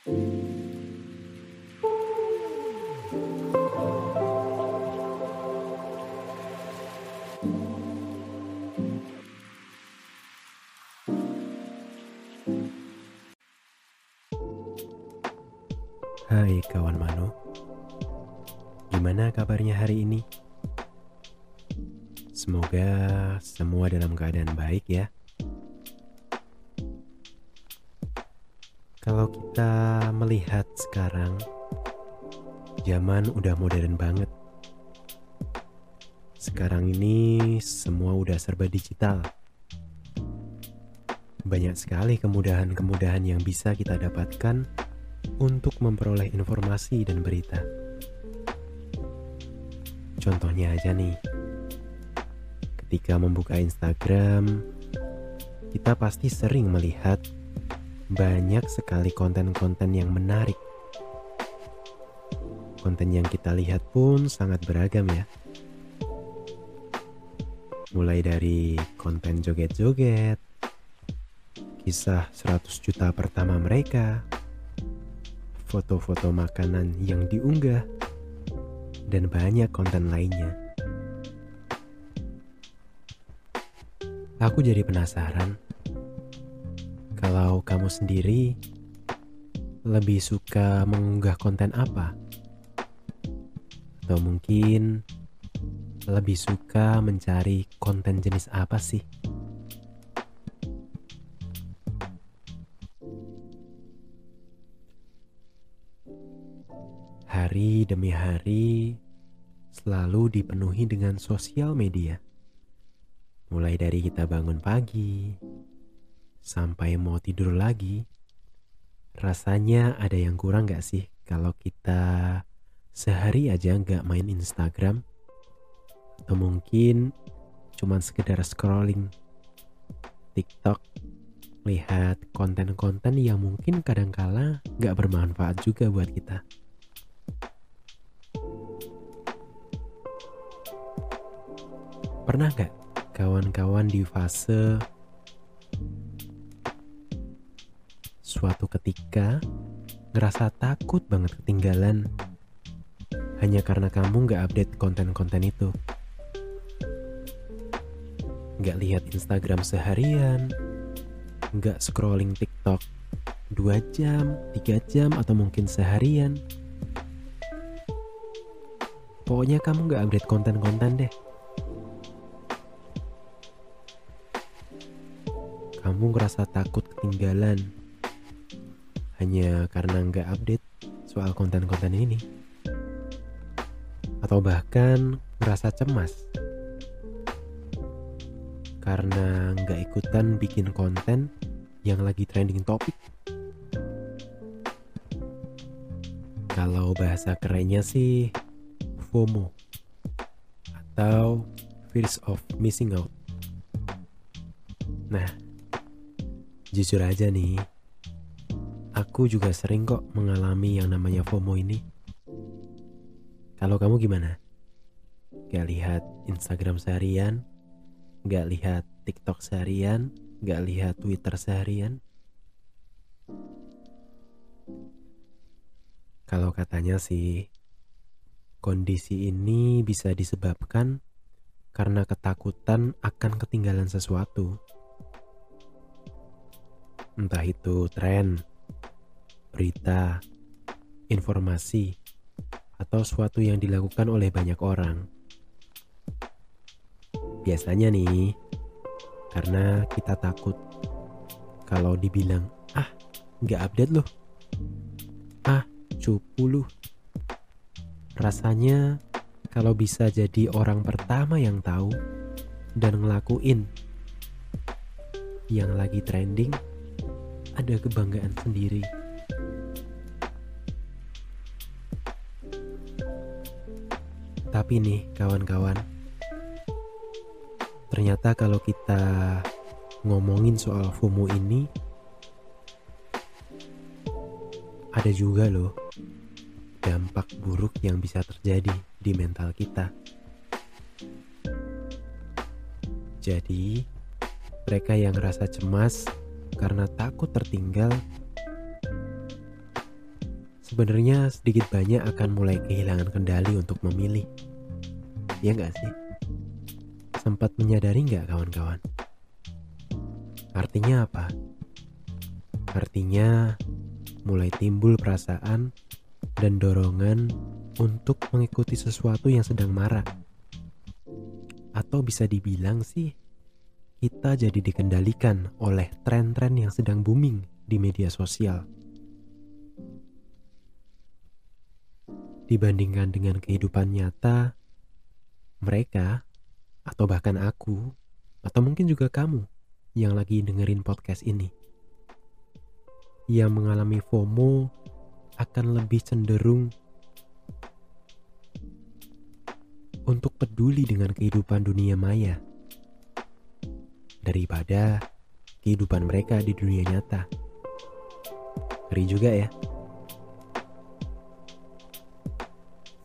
Hai kawan Mano, gimana kabarnya hari ini? Semoga semua dalam keadaan baik ya. Kalau kita melihat sekarang, zaman udah modern banget. Sekarang ini semua udah serba digital. Banyak sekali kemudahan-kemudahan yang bisa kita dapatkan untuk memperoleh informasi dan berita. Contohnya aja nih, ketika membuka Instagram, kita pasti sering melihat banyak sekali konten-konten yang menarik. Konten yang kita lihat pun sangat beragam ya. Mulai dari konten joget-joget, kisah 100 juta pertama mereka, foto-foto makanan yang diunggah, dan banyak konten lainnya. Aku jadi penasaran, kalau kamu sendiri lebih suka mengunggah konten apa? Atau mungkin lebih suka mencari konten jenis apa sih? Hari demi hari selalu dipenuhi dengan sosial media. Mulai dari kita bangun pagi sampai mau tidur lagi, rasanya ada yang kurang gak sih kalau kita sehari aja nggak main Instagram atau mungkin cuman sekedar scrolling TikTok lihat konten-konten yang mungkin kadangkala nggak bermanfaat juga buat kita. Pernah gak kawan-kawan di fase suatu ketika ngerasa takut banget ketinggalan hanya karena kamu gak update konten-konten itu? Gak lihat Instagram seharian, gak scrolling TikTok 2 jam, 3 jam, atau mungkin seharian. Pokoknya kamu gak update konten-konten deh. kamu ngerasa takut ketinggalan hanya karena nggak update soal konten-konten ini. Atau bahkan ngerasa cemas. Karena nggak ikutan bikin konten yang lagi trending topik kalau bahasa kerennya sih FOMO. Atau fears of missing out. Nah Jujur aja nih, aku juga sering kok mengalami yang namanya FOMO ini. Kalau kamu gimana? Gak lihat Instagram seharian? Gak lihat TikTok seharian? Gak lihat Twitter seharian? Kalau katanya sih, kondisi ini bisa disebabkan karena ketakutan akan ketinggalan sesuatu entah itu tren, berita, informasi, atau suatu yang dilakukan oleh banyak orang. Biasanya nih, karena kita takut kalau dibilang, ah nggak update loh, ah cupu loh. Rasanya kalau bisa jadi orang pertama yang tahu dan ngelakuin yang lagi trending, ada kebanggaan sendiri. Tapi nih kawan-kawan, ternyata kalau kita ngomongin soal FOMO ini, ada juga loh dampak buruk yang bisa terjadi di mental kita. Jadi, mereka yang rasa cemas karena takut tertinggal sebenarnya sedikit banyak akan mulai kehilangan kendali untuk memilih. Ya nggak sih? Sempat menyadari nggak kawan-kawan? Artinya apa? Artinya mulai timbul perasaan dan dorongan untuk mengikuti sesuatu yang sedang marak. Atau bisa dibilang sih, kita jadi dikendalikan oleh tren-tren yang sedang booming di media sosial. Dibandingkan dengan kehidupan nyata, mereka, atau bahkan aku, atau mungkin juga kamu yang lagi dengerin podcast ini, yang mengalami FOMO akan lebih cenderung untuk peduli dengan kehidupan dunia maya daripada kehidupan mereka di dunia nyata. Ngeri juga ya.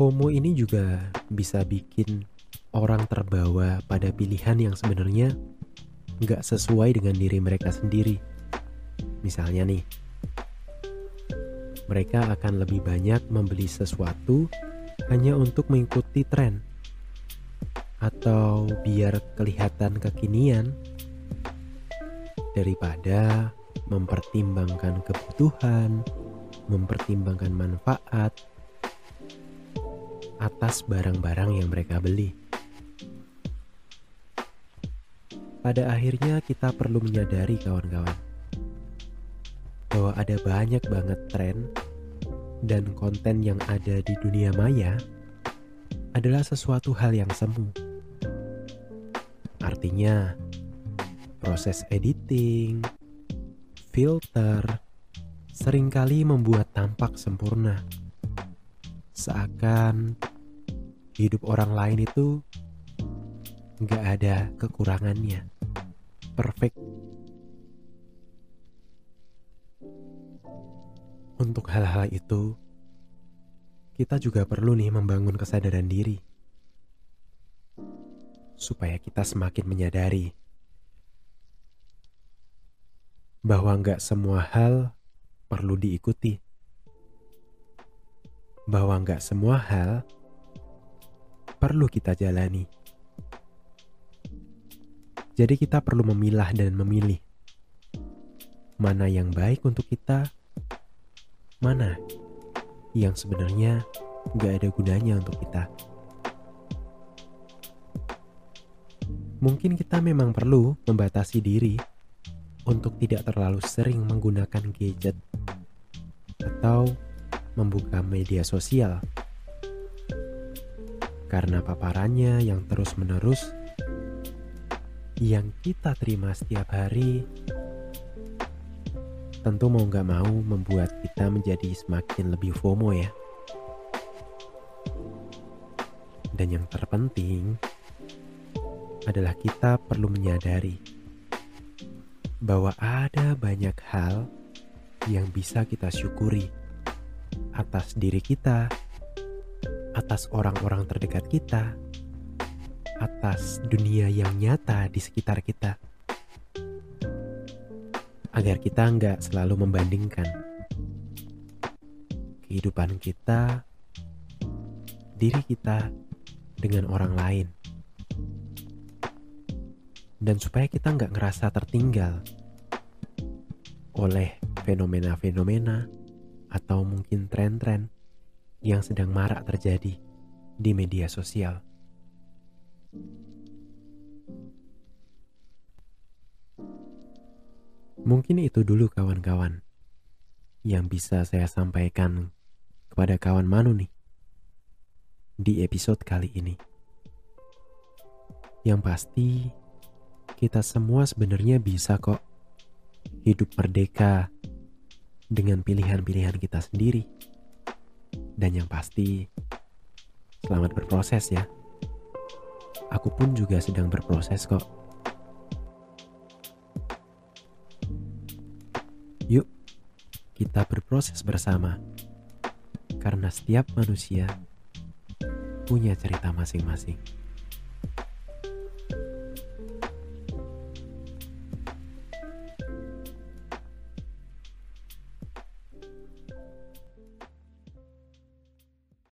FOMO ini juga bisa bikin orang terbawa pada pilihan yang sebenarnya nggak sesuai dengan diri mereka sendiri. Misalnya nih, mereka akan lebih banyak membeli sesuatu hanya untuk mengikuti tren atau biar kelihatan kekinian daripada mempertimbangkan kebutuhan, mempertimbangkan manfaat atas barang-barang yang mereka beli. Pada akhirnya kita perlu menyadari kawan-kawan bahwa ada banyak banget tren dan konten yang ada di dunia maya adalah sesuatu hal yang semu. Artinya, proses editing, filter, sering kali membuat tampak sempurna. Seakan hidup orang lain itu nggak ada kekurangannya. Perfect. Untuk hal-hal itu, kita juga perlu nih membangun kesadaran diri. Supaya kita semakin menyadari bahwa nggak semua hal perlu diikuti, bahwa nggak semua hal perlu kita jalani. Jadi kita perlu memilah dan memilih mana yang baik untuk kita, mana yang sebenarnya nggak ada gunanya untuk kita. Mungkin kita memang perlu membatasi diri untuk tidak terlalu sering menggunakan gadget atau membuka media sosial. Karena paparannya yang terus-menerus yang kita terima setiap hari tentu mau gak mau membuat kita menjadi semakin lebih FOMO ya. Dan yang terpenting adalah kita perlu menyadari bahwa ada banyak hal yang bisa kita syukuri atas diri kita, atas orang-orang terdekat kita, atas dunia yang nyata di sekitar kita. Agar kita nggak selalu membandingkan kehidupan kita, diri kita dengan orang lain dan supaya kita nggak ngerasa tertinggal oleh fenomena-fenomena atau mungkin tren-tren yang sedang marak terjadi di media sosial. Mungkin itu dulu kawan-kawan yang bisa saya sampaikan kepada kawan Manu nih di episode kali ini. Yang pasti kita semua sebenarnya bisa kok hidup merdeka dengan pilihan-pilihan kita sendiri. Dan yang pasti, selamat berproses ya. Aku pun juga sedang berproses kok. Yuk, kita berproses bersama. Karena setiap manusia punya cerita masing-masing.